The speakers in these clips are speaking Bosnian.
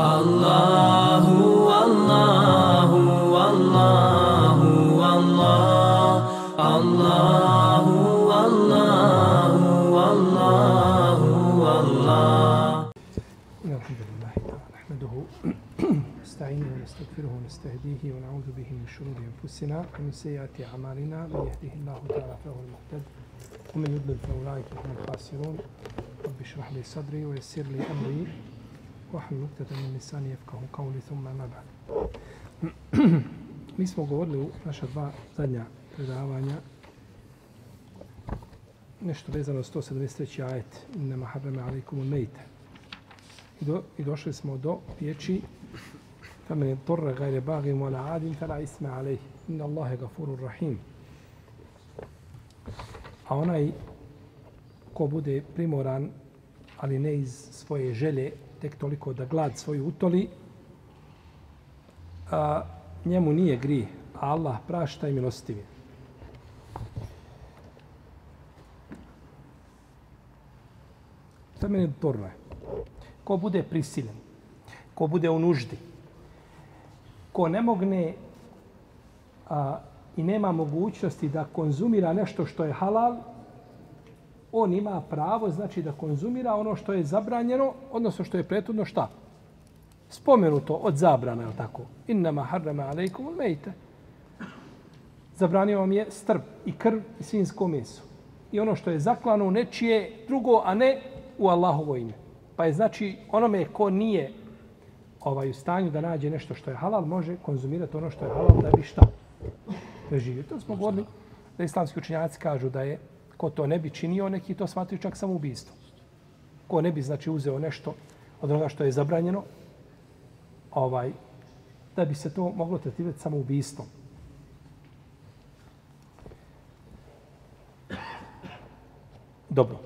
Allahu, Allahu, Allahu, Allah, Allahu, Allahu, Allahu, Allah. إن الحمد لله نحمده نستعينه ونستغفره ونستهديه ونعوذ به من شرور أنفسنا ومن سيئات أعمالنا من يهده الله تعالى فهو المهتد ومن يضلل فأولئك هم الخاسرون رب اشرح لي صدري ويسر لي أمري واحلل عقدة من لساني يفقه قولي ثم ما بعد Mi smo govorili u naša dva zadnja predavanja nešto vezano s 173. ajet Innama harrama alaikumul mejte. I, do, I došli smo do riječi فَمَنِ اضْطُرَّ غَيْرَ بَاغٍ وَلَا عَادٍ فَلَا إِسْمَ عَلَيْهِ إِنَّ اللَّهَ غَفُورٌ رَحِيمٌ A onaj ko bude primoran, ali ne iz svoje želje, tek toliko da glad svoju utoli, a, njemu nije gri, a Allah prašta i milostiv je. Stamene torno je. Ko bude prisiljen, ko bude u nuždi, ko ne mogne a, i nema mogućnosti da konzumira nešto što je halal, on ima pravo, znači da konzumira ono što je zabranjeno, odnosno što je pretudno šta? Spomenuto od zabrana, je tako? Innama harrama alaikum mejte. Zabranio vam je strp i krv i svinsko meso. I ono što je zaklano u nečije drugo, a ne u Allahovo ime. Pa je znači onome ko nije ovaj u stanju da nađe nešto što je halal, može konzumirati ono što je halal da bi šta preživio. To smo govorili da islamski učenjaci kažu da je ko to ne bi činio, neki to smatri čak samoubistvo. Ko ne bi znači uzeo nešto od onoga što je zabranjeno, ovaj, da bi se to moglo tretirati samoubistvom. Dobro.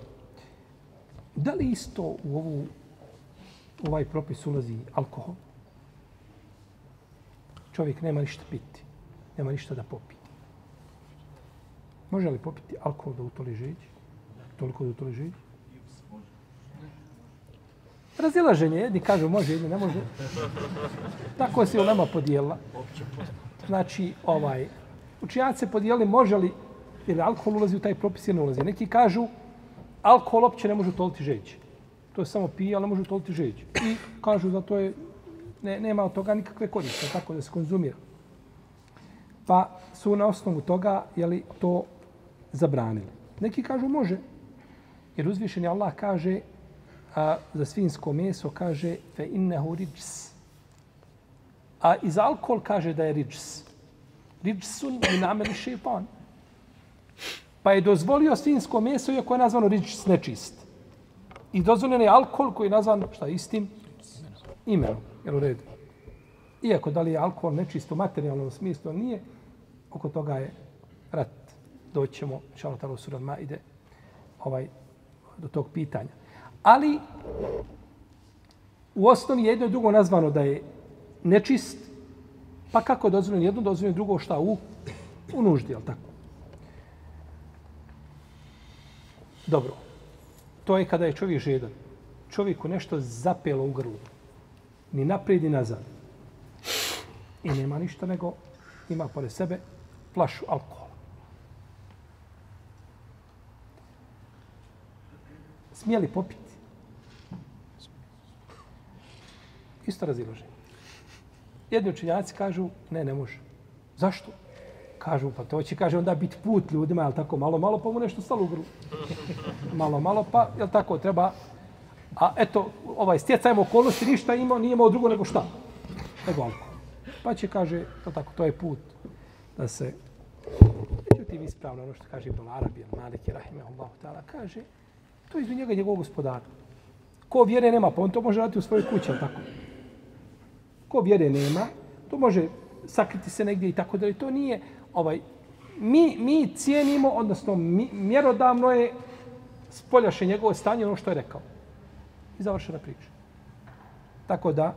Da li isto u ovu, u ovaj propis ulazi alkohol? Čovjek nema ništa piti, nema ništa da popije. Može li popiti alkohol da utoli žeđ? Toliko da utoli žeđ? Razilaženje, jedni kažu može, jedni ne može. Tako se ulema podijela. Znači, ovaj, učinjaci se podijeli može li, jer alkohol ulazi u taj propis ili ne ulazi. Neki kažu, alkohol opće ne može utoliti žeđ. To je samo pije, ali ne može utoliti žeđ. I kažu da to je, ne, nema od toga nikakve koriste, tako da se konzumira. Pa su na osnovu toga, jeli, to zabranili. Neki kažu može. Jer uzvišeni Allah kaže a, za svinsko meso kaže fe innehu riđs. A i za alkohol kaže da je riđs. Riđsun min nameli šeitan. Pa je dozvolio svinsko meso iako je nazvano riđs nečist. I dozvoljen je alkohol koji je nazvan šta istim imenom. Jel u redu? Iako da li je alkohol nečist u materijalnom smislu, nije, oko toga je rat. Doćemo, šalo talo sura Maide, ovaj, do tog pitanja. Ali u osnovi jedno i drugo nazvano da je nečist, pa kako dozvoljeno jedno, dozvoljeno drugo šta u, u nuždi, jel tako? Dobro. To je kada je čovjek žedan. Čovjeku nešto zapelo u grlu. Ni naprijed, ni nazad. I nema ništa nego ima pored sebe flašu alkohola. Smijeli popiti? Isto raziloženje. Jedni učinjaci kažu, ne, ne može. Zašto? Kažu, pa to će, kaže, onda biti put ljudima, jel tako, malo, malo, pa mu nešto stalo u grlu. Malo, malo, pa, jel tako, treba... A eto, ovaj, stjecajem okolnosti, ništa imao, nije imao drugo nego šta? Nego alkohol. Pa će, kaže, to tako, to je put da se... Međutim, ispravno ono što kaže Ibn Arabi, Maliki, Rahimahullah, ta'ala, kaže, to je između njega i njegovog gospodara. Ko vjere nema, pa on to može raditi u svojoj kući, ali tako? Ko vjere nema, to može sakriti se negdje i tako da to nije ovaj mi, mi cijenimo, odnosno mi, mjerodavno je spoljaše njegovo stanje ono što je rekao. I završena priča. Tako da,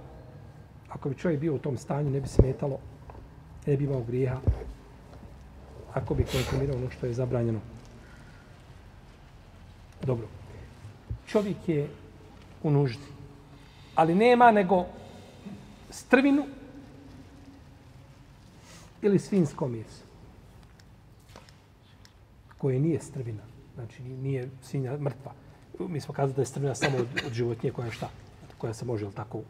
ako bi čovjek bio u tom stanju, ne bi se metalo, ne bi imao grijeha, ako bi konsumirao ono što je zabranjeno. Dobro. Čovjek je u nuždi. Ali nema nego strvinu ili svinsko meso koje nije strvina. Znači, nije svinja mrtva. Mi smo kazali da je strvina samo od, od životinje koja je šta? Koja se može, tako,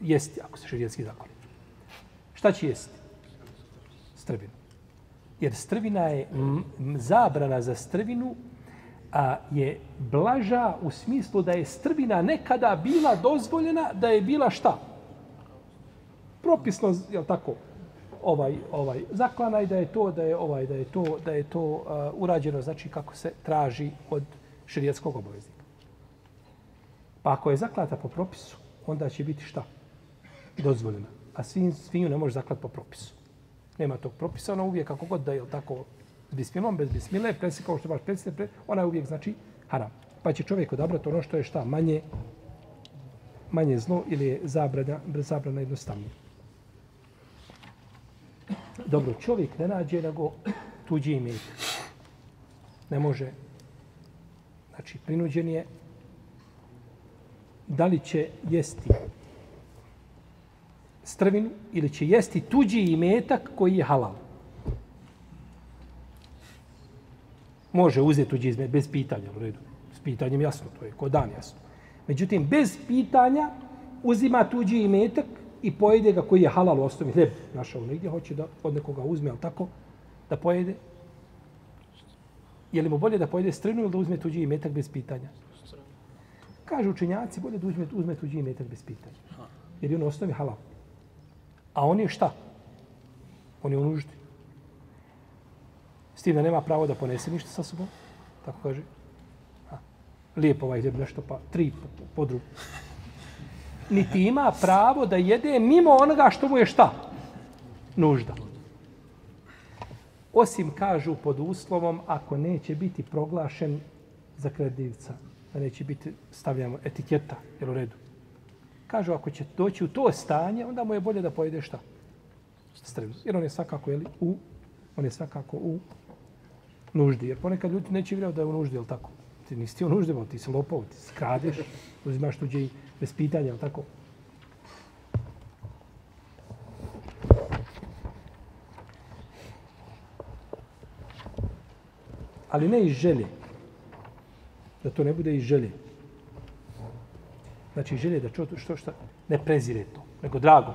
jesti ako se širijetski zakoni. Šta će jesti? Strvinu. Jer strvina je m, zabrana za strvinu a je blaža u smislu da je strvina nekada bila dozvoljena da je bila šta? Propisno, je tako, ovaj ovaj zaklana i da je to da je ovaj da je to da je to uh, urađeno znači kako se traži od šerijatskog obaveznika. Pa ako je zaklata po propisu, onda će biti šta? Dozvoljena. A svin, svinju ne može zaklati po propisu. Nema tog propisa, ona uvijek kako god da je tako s bismilom, bez bismile, presi kao što baš presi, pre, ona je uvijek znači haram. Pa će čovjek odabrati ono što je šta manje manje zlo ili je zabrana, zabrana jednostavnije. Dobro, čovjek ne nađe nego tuđi imet. Ne može. Znači, prinuđen je da li će jesti strvinu ili će jesti tuđi imetak koji je halal. Može uzeti tuđi izmet bez pitanja, u redu. S pitanjem jasno, to je ko dan jasno. Međutim, bez pitanja uzima tuđi imetak i pojede ga koji je halal u osnovi hljeb našao negdje, hoće da od nekoga uzme, ali tako, da pojede. Je li mu bolje da pojede strinu ili da uzme tuđi imetak bez pitanja? Kažu učenjaci, bolje da uzme, uzme tuđi imetak bez pitanja. Jer je on u osnovi halal. A on je šta? On je u nuždi. S tim da nema pravo da ponese ništa sa sobom. Tako kaže. A, Lijepo ovaj hljeb nešto, pa tri podrup niti ima pravo da jede mimo onoga što mu je šta? Nužda. Osim, kažu, pod uslovom, ako neće biti proglašen za kredivca, da neće biti stavljamo etiketa, jel u redu. Kažu, ako će doći u to stanje, onda mu je bolje da pojede šta? Strevnu. Jer on je svakako, jeli, u, on je svakako u nuždi. Jer ponekad ljudi neće vjerovati da je u nuždi, jel tako? Ti nisi ti u nuždi, ti si lopov, ti skradeš, uzimaš tuđe i bez pitanja, tako? Ali ne iz želje. Da to ne bude iz želje. Znači želje da čo, što, što, ne prezire to, nego drago.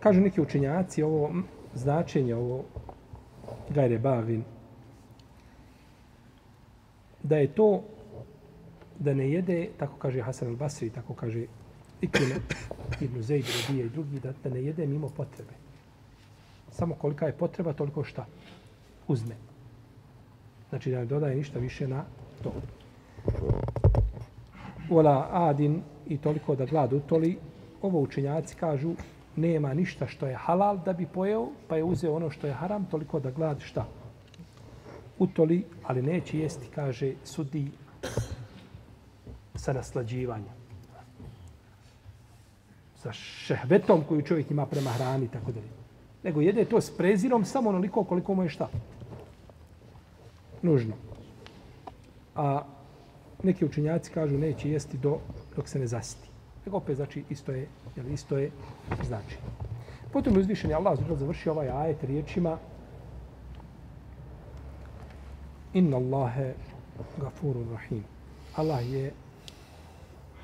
Kažu neki učenjaci ovo značenje, ovo gajre bavin, da je to da ne jede, tako kaže Hasan al-Basri, tako kaže Ikrime, Ibn Zaid, Rabija i drugi, da, da ne jede mimo potrebe. Samo kolika je potreba, toliko šta uzme. Znači da ne dodaje ništa više na to. Vola adin i toliko da glad utoli, ovo učenjaci kažu nema ništa što je halal da bi pojeo, pa je uzeo ono što je haram, toliko da glad šta utoli, ali neće jesti, kaže, sudi sa naslađivanjem. Sa šehvetom koju čovjek ima prema hrani, tako da Nego jede to s prezirom samo onoliko koliko mu je šta. Nužno. A neki učenjaci kažu neće jesti do, dok se ne zasiti. Nego opet znači isto je, jel, isto je znači. Potom uzvišen je Allah završio ovaj ajet riječima Inna Allahe gafurun rahim. Allah je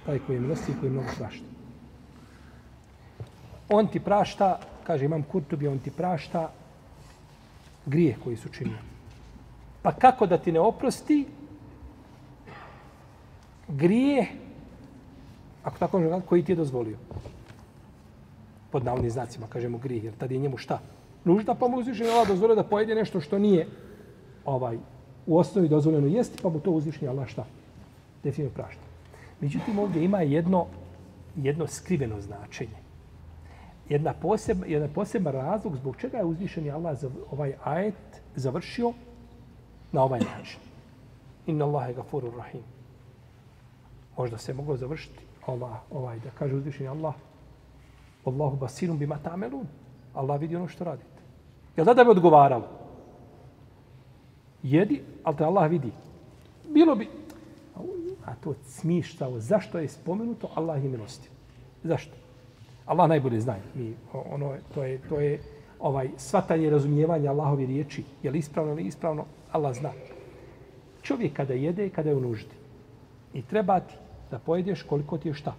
taj koji je milosti i koji je mnogo prašta. On ti prašta, kaže imam Kurtubi, on ti prašta grije koji su činili. Pa kako da ti ne oprosti grije, ako tako može koji ti je dozvolio? Pod navodnim znacima, kažemo grih, jer tad je njemu šta? Nužda pa mu uzviše dozvolio da pojede nešto što nije ovaj u osnovi dozvoljeno jesti, pa mu to uzvišnji Allah šta? Definitivno prašta. Međutim, ovdje ima jedno, jedno skriveno značenje. Jedna posebna, jedan poseban razlog zbog čega je uzvišeni Allah za ovaj ajet završio na ovaj način. Inna Allahe gafurur rahim. Možda se moglo završiti Allah, ovaj, da kaže uzvišeni Allah Allahu basirum bima tamelun. Allah vidi ono što radite. Jel da da bi odgovaralo? Jedi, ali te Allah vidi. Bilo bi, A to smištao. Zašto je spomenuto? Allah je milostiv. Zašto? Allah najbolje zna. Mi, ono, to je, to je ovaj svatanje razumijevanja Allahove riječi. Je li ispravno ili ispravno? Allah zna. Čovjek kada jede, kada je u nuždi. I treba ti da pojedeš koliko ti je šta?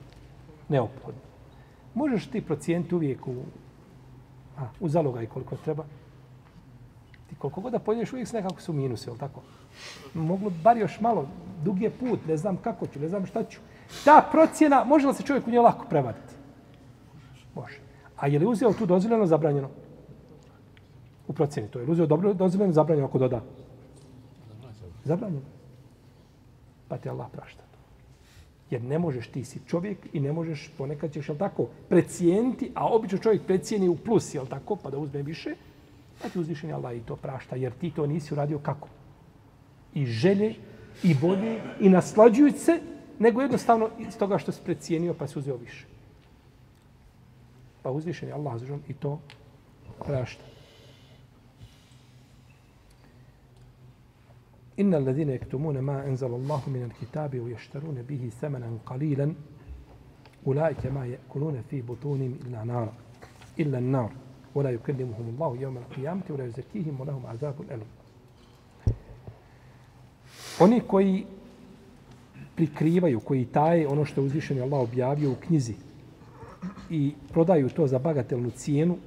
Neophodno. Možeš ti procijeniti uvijek u, a, u zalogaj koliko treba. Ti koliko god da pojedeš, uvijek nekako su minuse, je tako? Moglo bar još malo, dug je put, ne znam kako ću, ne znam šta ću. Ta procjena, može li se čovjek u nje lako prevariti? Može. A je li uzeo tu dozvoljeno, zabranjeno? U procjeni to je. Uzeo dobro, dozvoljeno, zabranjeno ako doda. Zabranjeno. Pa ti Allah prašta. Jer ne možeš, ti si čovjek i ne možeš, ponekad ćeš, jel tako, precijeniti, a obično čovjek precijeni u plus, jel tako, pa da uzme više, pa ti uzvišen Allah i to prašta, jer ti to nisi uradio kako? I želje, i bolje, i naslađujući se, nego jednostavno iz toga što si precijenio, pa si uzeo više. Pa uzvišen je Allah i to prašta. إن الذين يكتمون ما أنزل الله من الكتاب ويشترون به ثمنا قليلا أولئك ما يأكلون في بطونهم إلا نار إلا النار ولا يكلمهم الله يوم القيامة ولا يزكيهم ولهم عذاب أليم Oni koji prikrivaju, koji taje ono što je uzvišeni Allah objavio u knjizi i prodaju to za bagatelnu cijenu,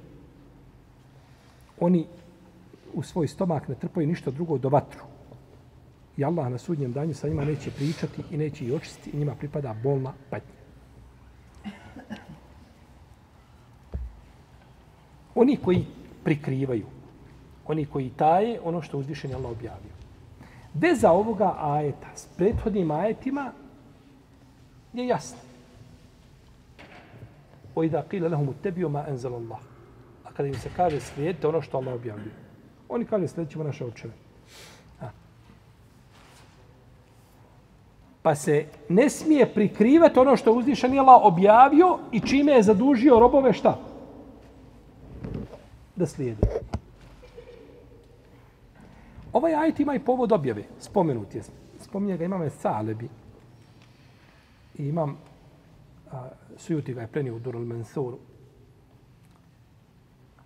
oni u svoj stomak ne trpaju ništa drugo do vatru. I Allah na sudnjem danju sa njima neće pričati i neće ih očistiti i njima pripada bolna patnja. Oni koji prikrivaju, oni koji taje ono što uzvišen je Allah objavio. Veza ovoga ajeta s prethodnim ajetima je jasna. O idha qila lahum uttabiju ma anzal Allah. A kada im se kaže slijedite ono što Allah objavio. Oni kaže slijedit ćemo naše očeve. Pa se ne smije prikrivati ono što je uzvišen Allah objavio i čime je zadužio robove šta? Da slijedi. Ovaj ajet ima i povod objave. Spomenut je. Spominje ga imame Salebi. I imam a, Sujuti ga je prenio u Durul Mansuru.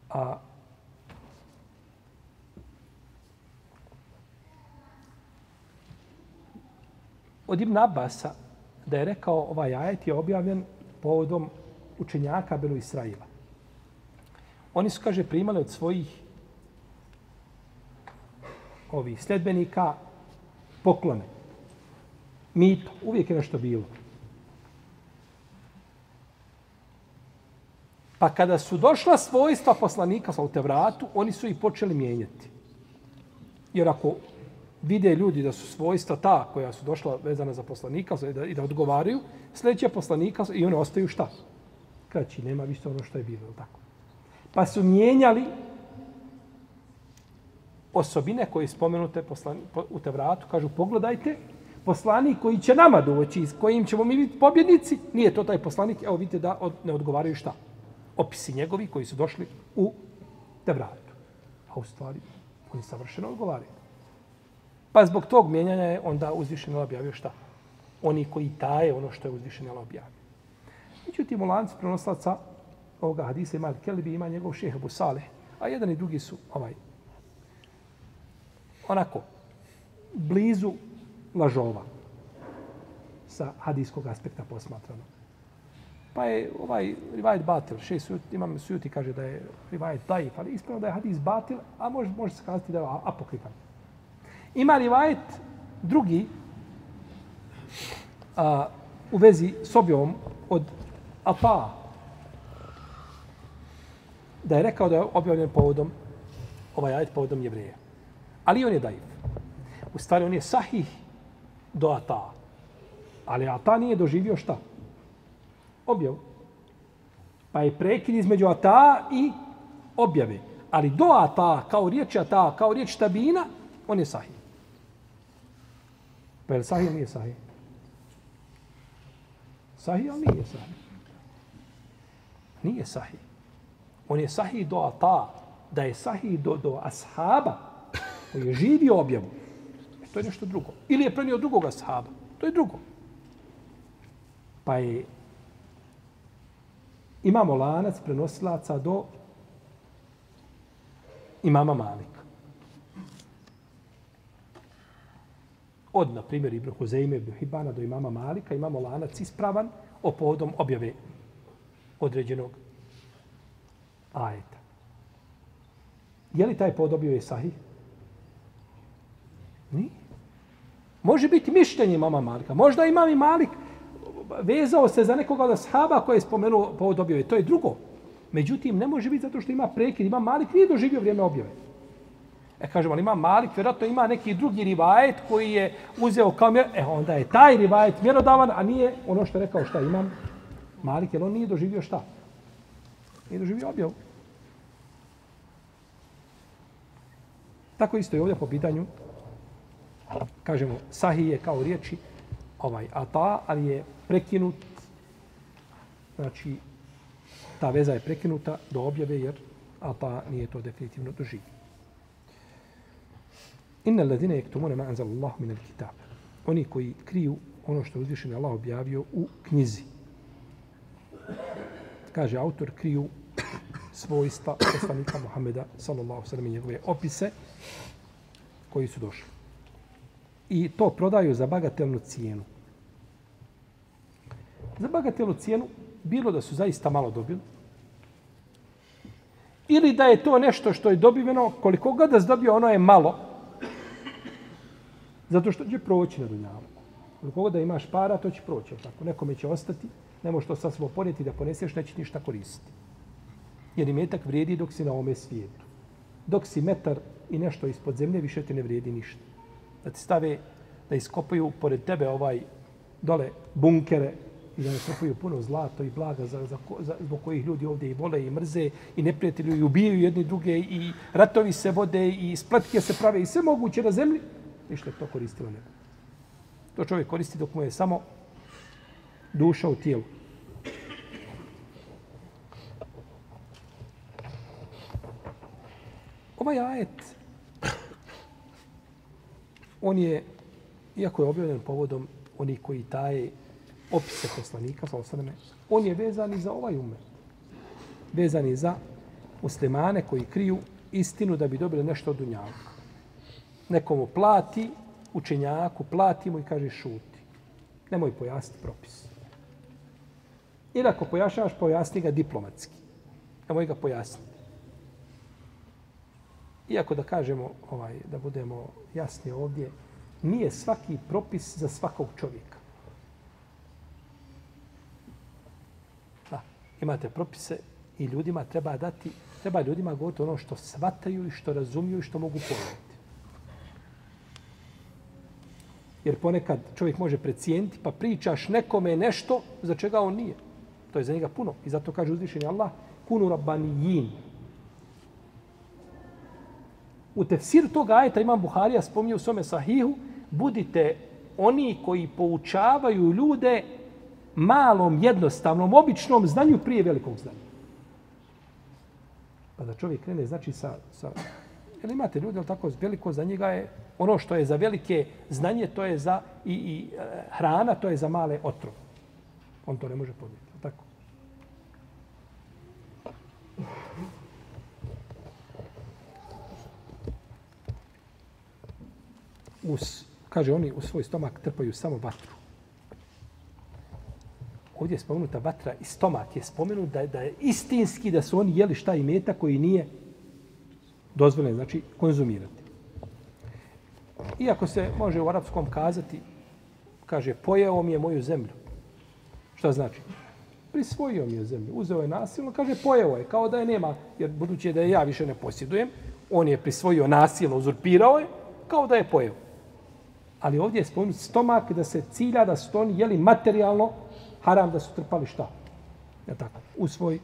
A od Ibn Abasa da je rekao ovaj ajet je objavljen povodom učenjaka Benu Israila. Oni su, kaže, primali od svojih ovih sledbenika poklone. Mito. Uvijek je nešto bilo. Pa kada su došla svojstva poslanika sa u Tevratu, oni su ih počeli mijenjati. Jer ako vide ljudi da su svojstva ta koja su došla vezana za poslanika i da, i da odgovaraju, sljedeće poslanika i one ostaju šta? Kraći, nema više ono što je bilo. Tako. Pa su mijenjali osobine koje spomenute poslani, po, u Tevratu, kažu pogledajte, poslanik koji će nama doći, s kojim ćemo mi biti pobjednici, nije to taj poslanik, evo vidite da od, ne odgovaraju šta? Opisi njegovi koji su došli u Tevratu. A u stvari, oni savršeno odgovaraju. Pa zbog tog mijenjanja je onda uzvišen objavio šta? Oni koji taje ono što je uzvišen objavio. Međutim, u lancu prenoslaca ovoga hadisa ima Kelbi, ima njegov šehe Busale, a jedan i drugi su ovaj, onako, blizu lažova sa hadijskog aspekta posmatrano. Pa je ovaj rivajet batil, še sujuti, imam sujuti kaže da je rivajet daif, ali ispravno da je hadis batil, a može, može se kazati da je apokrifan. Ima rivajet drugi a, u vezi s objavom od Ata da je rekao da je objavljen povodom ovaj ajet povodom jevreja. Ali on je daif. U stvari on je sahih do Ata. Ali Ata nije doživio šta? Objav. Pa je prekid između Ata i objave. Ali do Ata, kao riječ Ata, kao riječ Tabina, on je sahih. Pa je li sahih nije sahih? Sahih, ali nije sahih. Nije sahih. On je sahih do ata, da je sahih do, do ashaba, koji je živio objavu. E, to je nešto drugo. Ili je prenio drugog ashaba. To je drugo. Pa je imamo lanac prenosilaca do imama Malika. Od, na primjer, Ibn Huzeime, Ibn Hibana do imama Malika imamo lanac ispravan o povodom objave određenog ajeta. Je li taj povod objave sahih? Nije. Može biti mišljenje imama Malika. Možda imam i Malik vezao se za nekoga od ashaba koji je spomenuo povod objave. To je drugo. Međutim, ne može biti zato što ima prekid. Ima Malik nije doživio vrijeme objave. E, kažemo, ali ima Malik, vjerojatno ima neki drugi rivajet koji je uzeo kao mjer... E, onda je taj rivajet mjerodavan, a nije ono što je rekao šta imam. Malik, jer on nije doživio šta? Nije doživio objavu. Tako isto je ovdje po pitanju, kažemo, sahih je kao riječi, ovaj, ata, ali je prekinut, znači, ta veza je prekinuta do objave, jer ata nije to definitivno doživio. Inna ladine jektumune ma anzal Allah min kitab. Oni koji kriju ono što uzvišen je Allah objavio u knjizi. Kaže autor, kriju svojstva poslanika Muhammeda sallallahu sallam i njegove opise koji su došli. I to prodaju za bagatelnu cijenu. Za bagatelnu cijenu bilo da su zaista malo dobili, ili da je to nešto što je dobiveno, koliko god da se dobio, ono je malo, zato što će proći na dunjalu. Koliko god da imaš para, to će proći. Tako. Nekome će ostati, ne možeš to sad svoj ponijeti da poneseš, neće ništa koristiti. Jer i metak vrijedi dok si na ome svijetu. Dok si metar i nešto ispod zemlje, više ti ne vrijedi ništa. Da ti stave, da iskopaju pored tebe ovaj dole bunkere i da iskopaju puno zlato i blaga za, za, za, zbog kojih ljudi ovdje i vole i mrze i neprijatelju i ubijaju jedni druge i ratovi se vode i spletke se prave i sve moguće na zemlji, ništa to koristilo nego. To čovjek koristi dok mu je samo duša u tijelu. Ovaj ajet, on je, iako je objavljen povodom onih koji taje opise poslanika, sa osadame, on je vezan i za ovaj umet. Vezan je za muslimane koji kriju istinu da bi dobili nešto od dunjavka. Nekomu plati, učenjaku, plati mu i kaže šuti. Nemoj pojasniti propis. Ili ako pojašnjavaš, pojasni ga diplomatski. Nemoj ga pojasniti. Iako da kažemo, ovaj, da budemo jasni ovdje, nije svaki propis za svakog čovjeka. Da, imate propise i ljudima treba dati, treba ljudima govoriti ono što svataju i što razumiju i što mogu pojaviti. Jer ponekad čovjek može precijeniti, pa pričaš nekome nešto za čega on nije. To je za njega puno. I zato kaže uzvišenje Allah, kunu rabbanijin, U tefsir tog ajeta imam Buharija spominje u svome sahihu, budite oni koji poučavaju ljude malom, jednostavnom, običnom znanju prije velikog znanja. Pa da čovjek krene, znači, sa... sa Jer imate ljudi, ali tako, veliko za njega je ono što je za velike znanje, to je za i, i e, hrana, to je za male otrov. On to ne može podnijeti. Tako. us, kaže oni u svoj stomak trpaju samo vatru. Ovdje je spomenuta vatra i stomak je spomenut da, da je istinski da su oni jeli šta i meta koji nije dozvoljeno, znači konzumirati. Iako se može u arapskom kazati, kaže, pojeo mi je moju zemlju. Šta znači? Prisvojio mi je zemlju, uzeo je nasilno, kaže, pojeo je, kao da je nema, jer budući da je ja više ne posjedujem, on je prisvojio nasilno, uzurpirao je, kao da je pojeo. Ali ovdje je spomenut stomak da se cilja da su oni jeli materijalno haram da su trpali šta? Ja tako, u svoj,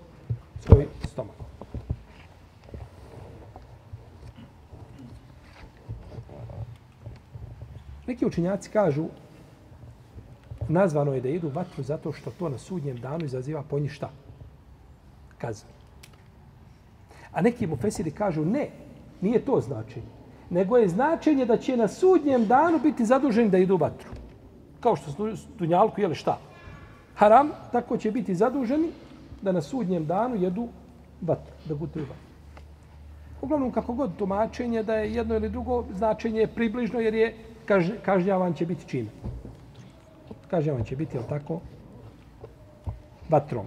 svoj stomak. Neki učinjaci kažu nazvano je da idu vatru zato što to na sudnjem danu izaziva po njih šta? Kaznu. A neki mu fesiri kažu ne, nije to značenje nego je značenje da će na sudnjem danu biti zaduženi da idu u vatru. Kao što su Dunjalku jeli šta? haram, tako će biti zaduženi da na sudnjem danu jedu vatru, da gutaju vatru. Uglavnom, kako god tumačenje da je jedno ili drugo značenje je približno jer je kaž, kažnjavan će biti čime? Kažnjavan će biti, jel tako? Vatrom.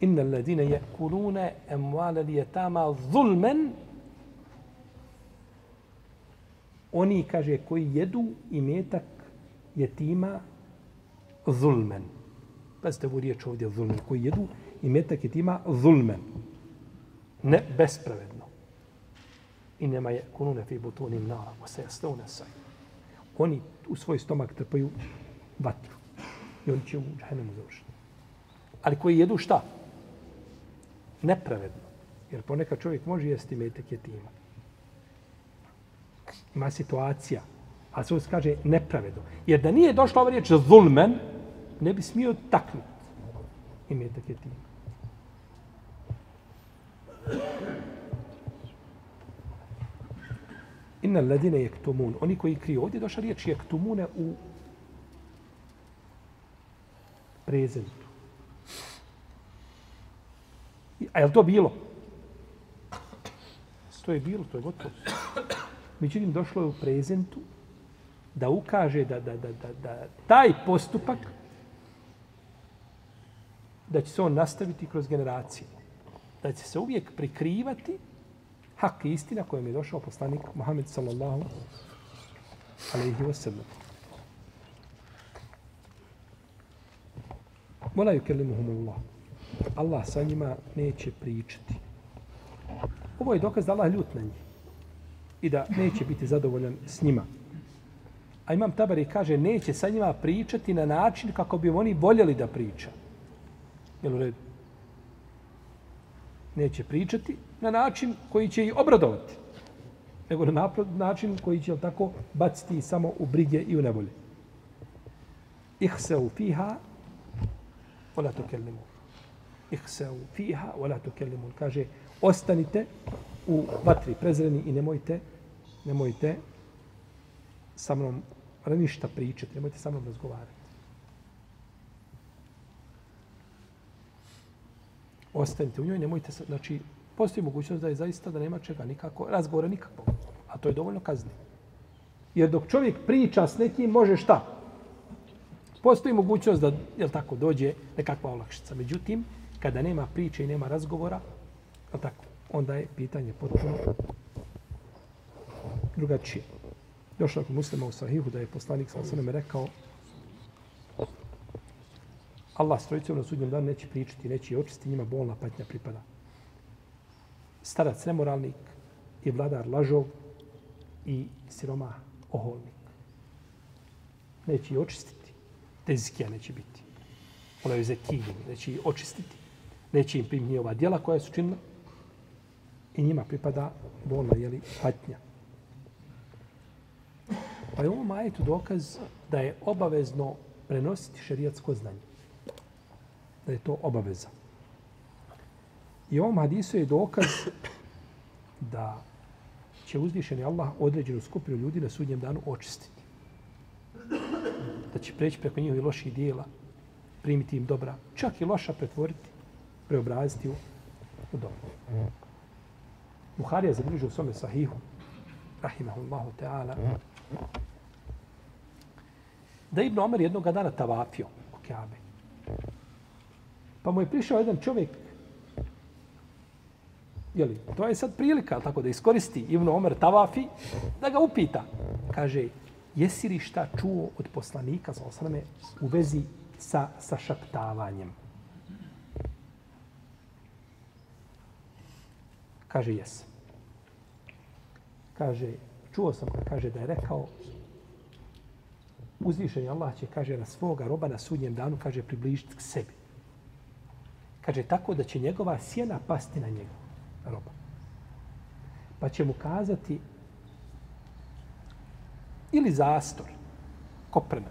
Inna alladine je kulune emuale lijetama zulmen oni, kaže, koji jedu i metak jetima zulmen. Pazite ovu riječ ovdje, zulmen. Koji jedu i metak jetima zulmen. Ne bespravedno. I nema je kunune fi butunim nara, o se jasne saj. Oni u svoj stomak trpaju vatru. I oni će u džahennemu završiti. Ali koji jedu šta? Nepravedno. Jer ponekad čovjek može jesti metak jetima ima situacija, a se kaže nepravedno. Jer da nije došla ova riječ zulmen, ne bi smio taknuti. I metak je tako tim. Inna ladine jektumun. Oni koji kriju. Ovdje je došla riječ jektumune u prezentu. A je li to bilo? To je bilo, to je gotovo. Međutim, došlo je u prezentu da ukaže da, da, da, da, da taj postupak da će se on nastaviti kroz generacije. Da će se uvijek prikrivati hak i istina kojom je došao poslanik Muhammed sallallahu alaihi wa sallam. Mola yukellimuhum Allah. Allah sa njima neće pričati. Ovo je dokaz da Allah ljut na njih i da neće biti zadovoljan s njima. A Imam Tabari kaže, neće sa njima pričati na način kako bi oni voljeli da priča. Jel u redu? Neće pričati na način koji će ih obradovati. Nego na način koji će tako baciti samo u brige i u nevolje. Ihseu fiha, ola to kellimu. Ihseu fiha, ola to kellimu. Kaže, ostanite u vatri prezreni i nemojte nemojte sa mnom ništa pričati, nemojte sa mnom razgovarati. Ostanite u njoj, nemojte znači, postoji mogućnost da je zaista da nema čega nikako, razgovora nikako. A to je dovoljno kazni. Jer dok čovjek priča s nekim, može šta? Postoji mogućnost da, jel tako, dođe nekakva olakšica. Međutim, kada nema priče i nema razgovora, jel tako, onda je pitanje potpuno drugačije. Došlo kod muslima u sahihu da je poslanik sa osanem rekao Allah s trojicom na sudnjem danu neće pričati, neće očistiti, njima bolna patnja pripada. Starac nemoralnik i vladar lažov i siroma oholnik. Neće očistiti. Tezikija neće biti. Ona je zekijim, neće ih očistiti. Neće im primiti ova djela koja su činila. I njima pripada bolna jeli, patnja. Pa je ovom ajetu dokaz da je obavezno prenositi šerijatsko znanje. Da je to obaveza. I ovom hadisu je dokaz da će uzvišeni Allah određenu skupinu ljudi na sudnjem danu očistiti. Da će preći preko njihovi loših dijela, primiti im dobra, čak i loša pretvoriti, preobraziti u, u dobro. Buharija zabilježio u svome sahihu, rahimahullahu ta'ala, da Ibn Omer jednog dana tavafio u Kjabe. Pa mu je prišao jedan čovjek, jeli, to je sad prilika, tako da iskoristi Ibn Omer tavafi, da ga upita. Kaže, jesi li šta čuo od poslanika, za osrame, u vezi sa, sa šaptavanjem? Kaže, jesam. Kaže, čuo sam ga, kaže da je rekao uzvišeni Allah će, kaže, na svoga roba na sudnjem danu, kaže, približiti k sebi. Kaže, tako da će njegova sjena pasti na njega, roba. Pa će mu kazati ili zastor, koprena.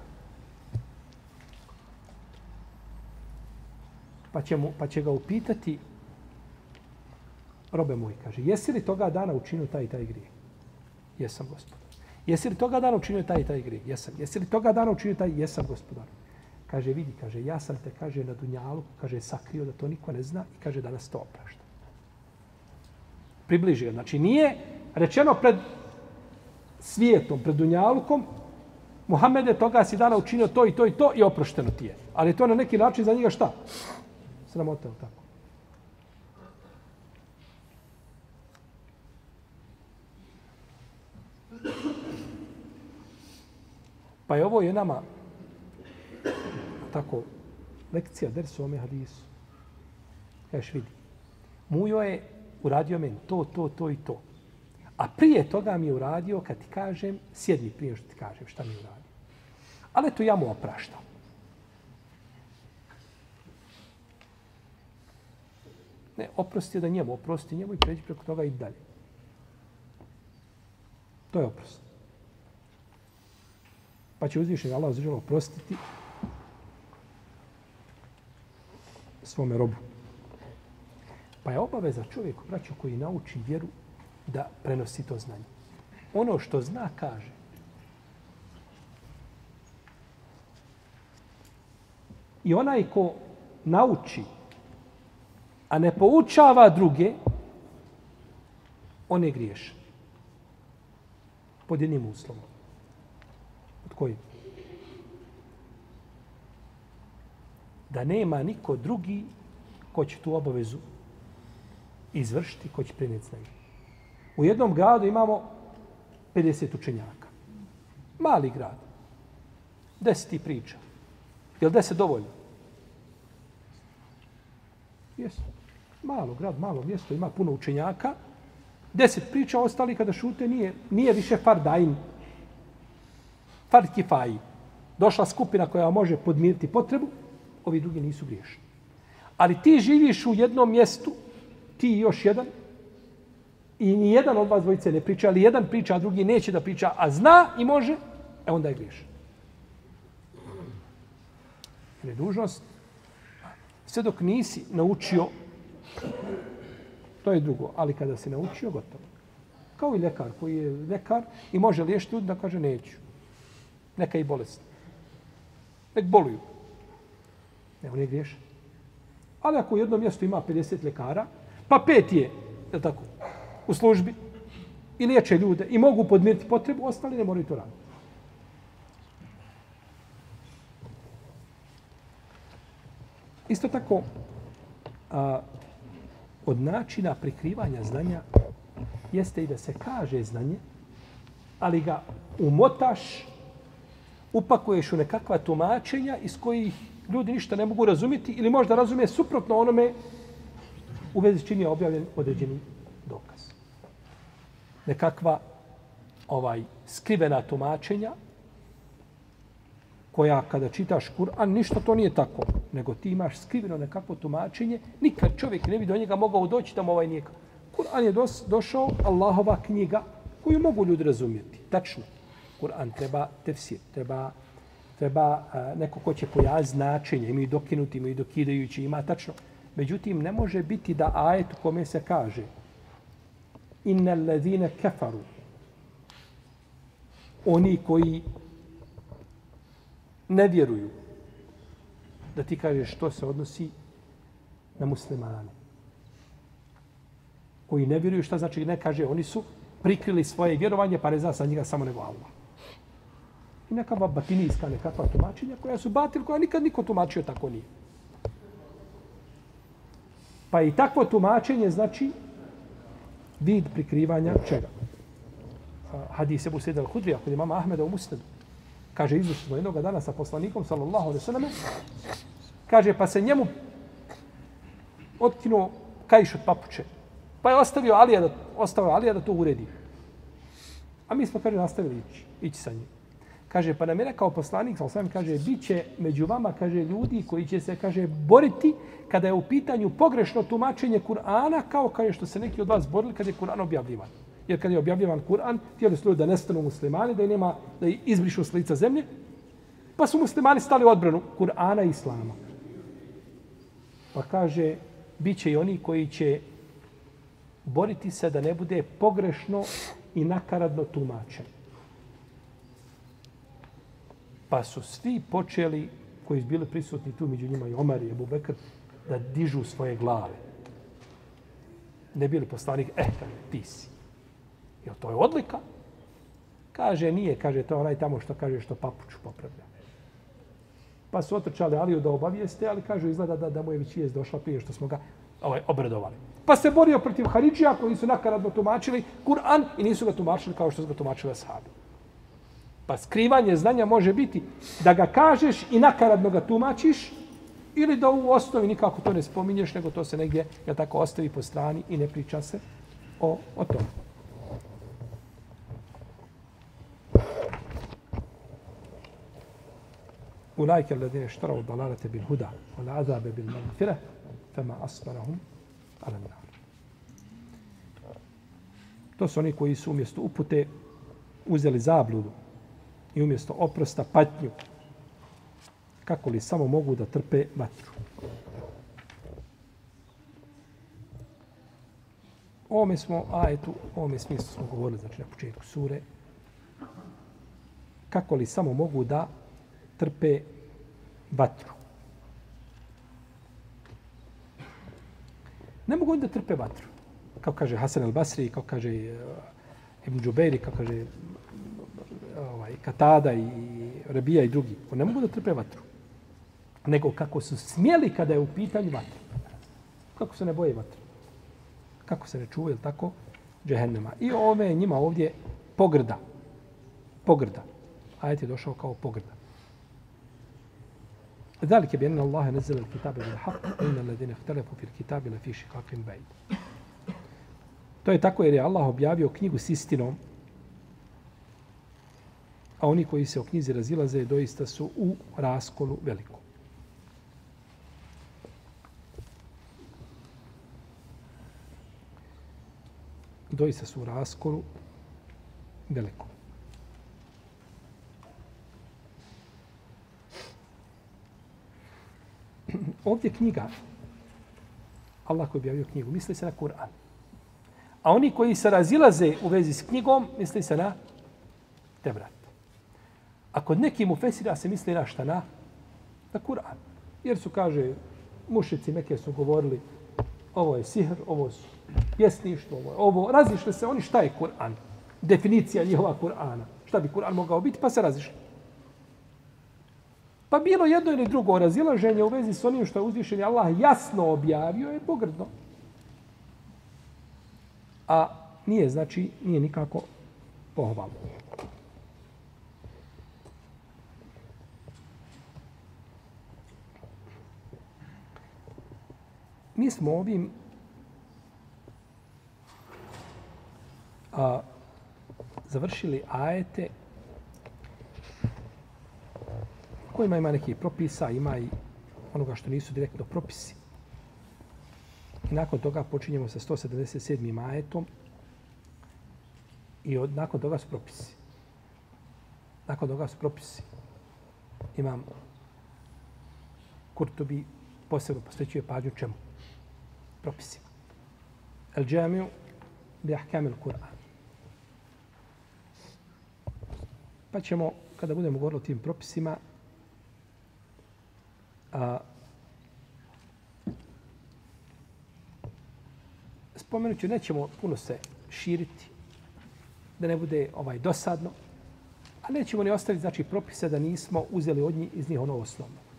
Pa će, mu, pa će ga upitati robe moj, kaže, jesi li toga dana učinio taj i taj grijeh? Jesam, gospodar. Jesi li toga dana učinio taj i taj grijeh? Jesam. Jesi li toga dana učinio taj? Jesam, gospodar. Kaže, vidi, kaže, ja sam te, kaže, na Dunjalu, kaže, sakrio da to niko ne zna i kaže, danas to oprašta. Približi ga. Znači, nije rečeno pred svijetom, pred Dunjalukom, Muhammede, toga si dana učinio to i to i to i oprošteno ti je. Ali je to na neki način za njega šta? Sramota, tako? Pa je ovo je nama tako lekcija dersu ome hadisu. Kažeš vidi. Mujo je uradio meni to, to, to i to. A prije toga mi je uradio kad ti kažem, sjedni prije što ti kažem šta mi je uradio. Ali to ja mu opraštam. Ne, oprosti da njemu, oprosti njemu i pređi preko toga i dalje. To je oprost. Pa će uzvišenje Allah zaželo oprostiti svome robu. Pa je obaveza čovjeku, braću, koji nauči vjeru, da prenosi to znanje. Ono što zna, kaže. I onaj ko nauči, a ne poučava druge, on je griješan. Pod jednim uslovom. Od kojim? Da nema niko drugi ko će tu obavezu izvršiti, ko će prenijeti znanje. U jednom gradu imamo 50 učenjaka. Mali grad. Deset ti priča. Je li deset dovoljno? Jesu. Malo grad, malo mjesto, ima puno učenjaka. Deset priča, ostali kada šute nije, nije više fardajn. Fard kifaji. Došla skupina koja može podmiriti potrebu, ovi drugi nisu griješni. Ali ti živiš u jednom mjestu, ti i još jedan, i ni jedan od vas dvojice ne priča, ali jedan priča, a drugi neće da priča, a zna i može, e onda je griješan. Jer je dužnost, sve dok nisi naučio, to je drugo, ali kada si naučio, gotovo. Kao i lekar koji je lekar i može liješiti ljudi da kaže neću. Neka i bolest. Nek boluju. Ne, on je griješan. Ali ako u jednom mjestu ima 50 lekara, pa pet je, je tako, u službi i liječe ljude i mogu podmiriti potrebu, ostali ne moraju to raditi. Isto tako, a, od načina prikrivanja znanja jeste i da se kaže znanje, ali ga umotaš, upakuješ u nekakva tumačenja iz kojih ljudi ništa ne mogu razumjeti ili možda razumije suprotno onome u vezi čini je objavljen određeni dokaz. Nekakva ovaj skrivena tumačenja koja kada čitaš Kur'an, ništa to nije tako, nego ti imaš skriveno nekakvo tumačenje, nikad čovjek ne bi do njega mogao doći tamo ovaj nije. Kur'an je dos, došao, Allahova knjiga, koju mogu ljudi razumjeti. Tačno. Kur'an treba tefsir, treba, treba a, neko ko će pojaviti značenje, imaju dokinuti, imaju dokidajući, ima tačno. Međutim, ne može biti da ajet u kome se kaže inna allazine kefaru oni koji ne vjeruju da ti kažeš što se odnosi na muslimane. Koji ne vjeruju šta znači ne kaže oni su prikrili svoje vjerovanje pa ne zna sa njega samo nego Allah. I neka batinijska nekakva tumačenja koja su batil, koja nikad niko tumačio tako nije. Pa i takvo tumačenje znači vid prikrivanja čega? Hadis Ebu Sejda al-Hudrija kod imama Ahmeda u Musnedu. Kaže, izušli smo jednog dana sa poslanikom, sallallahu alaihi sallam, kaže, pa se njemu otkinuo kajš od papuče. Pa je ostavio Alija da, ostavio Alija da to uredi. A mi smo, kaže, nastavili ići, ići sa njim. Kaže, pa nam je rekao poslanik, sa osvijem, kaže, bit će među vama, kaže, ljudi koji će se, kaže, boriti kada je u pitanju pogrešno tumačenje Kur'ana, kao kaže što se neki od vas borili kada je Kur'an objavljivan. Jer kada je objavljivan Kur'an, htjeli su ljudi da nestanu muslimani, da nema, da izbrišu s lica zemlje, pa su muslimani stali u odbranu Kur'ana i Islama. Pa kaže, bit će i oni koji će boriti se da ne bude pogrešno i nakaradno tumačeno. Pa su svi počeli koji su bili prisutni tu među njima i Omar i Abu Bekr, da dižu svoje glave. Ne bili poslanik, eh, kaže, ti si. Jel to je odlika? Kaže, nije, kaže, to onaj tamo što kaže što papuču popravlja. Pa su otrčali Aliju da obavijeste, ali kažu izgleda da, da mu je već došla prije što smo ga ovaj, obredovali. Pa se borio protiv Haridžija koji su nakaradno tumačili Kur'an i nisu ga tumačili kao što su ga tumačili Ashabi. Pa skrivanje znanja može biti da ga kažeš i nakaradno ga tumačiš ili da u osnovi nikako to ne spominješ, nego to se negdje, ja tako, ostavi po strani i ne priča se o, o tome. Ulajke alladine štarao dalalete bil huda, wal azabe bil manfire, fema asbarahum ala nar. To su oni koji su umjesto upute uzeli zabludu i umjesto oprosta patnju. Kako li samo mogu da trpe vatru? O ovome smo, a eto, o ovome smislu smo govorili, znači na početku sure. Kako li samo mogu da trpe vatru? Ne mogu oni da trpe vatru. Kao kaže Hasan al-Basri, kao kaže eh, Ibn Džubeiri, kao kaže ovaj, Katada i Rabija i drugi. Oni ne mogu da trpe vatru. Nego kako su smjeli kada je u pitanju vatru. Kako se ne boje vatru. Kako se ne čuvaju, tako? Džehennema. I ove je njima ovdje pogrda. Pogrda. Ajet je došao kao pogrda. ذلك بأن الله نزل الكتاب بالحق وإن الذين اختلفوا في الكتاب لفي شقاق بعيد. To je tako jer je Allah objavio knjigu s istinom, a oni koji se o knjizi razilaze doista su u raskolu veliku. Doista su u raskolu veliku. Ovdje knjiga, Allah koji objavio knjigu, misli se na Kur'an. A oni koji se razilaze u vezi s knjigom, misli se na Tevrat. A kod neki mu fesira se misli na šta na? Na Kur'an. Jer su, kaže, mušici neke su govorili ovo je sihr, ovo su pjesništvo, ovo je ovo. Razišli se oni šta je Kur'an. Definicija njihova Kur'ana. Šta bi Kur'an mogao biti, pa se razišli. Pa bilo jedno ili drugo razilaženje u vezi s onim što je uzvišen Allah jasno objavio je pogrdno. A nije, znači, nije nikako pohvalno. Mi smo ovim a, završili ajete kojima ima neki propisa, ima i onoga što nisu direktno propisi. I nakon toga počinjemo sa 177. ajetom i od, nakon toga su propisi. Nakon toga su propisi. Imam Kurtobi posebno posvećuje pađu čemu? Propisima. El džamiju bi ahkamil Kur'an. Pa ćemo, kada budemo govorili o tim propisima, A, spomenut ću, nećemo puno se širiti, da ne bude ovaj dosadno, a nećemo ni ostaviti znači, propise da nismo uzeli od njih iz njih ono osnovno.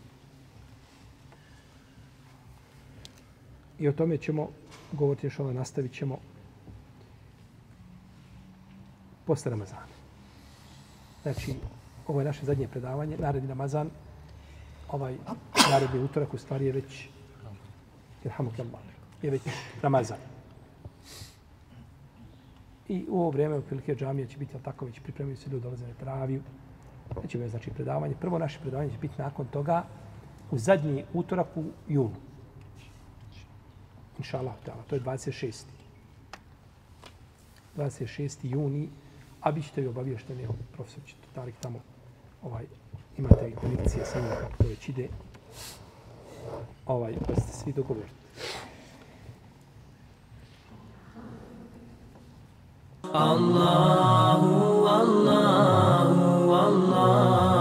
I o tome ćemo govoriti još ovo, nastavit ćemo posle Ramazana. Znači, ovo je naše zadnje predavanje, naredni Ramazan, ovaj naredni utorak u stvari je već Irhamukallah, je već Ramazan. I u ovo vrijeme u prilike džamije će biti tako već pripremili se ljudi dolaze na traviju. Neće biti znači predavanje. Prvo naše predavanje će biti nakon toga u zadnji utorak u junu. Inša Allah, to je 26. 26. juni, a bit ćete i obavješteni, profesor će Tarik tamo ovaj, imate i konekcije sa njim ono kako to već ide. Ovaj, pa ste svi dogovoriti. Allahu, Allahu, Allahu.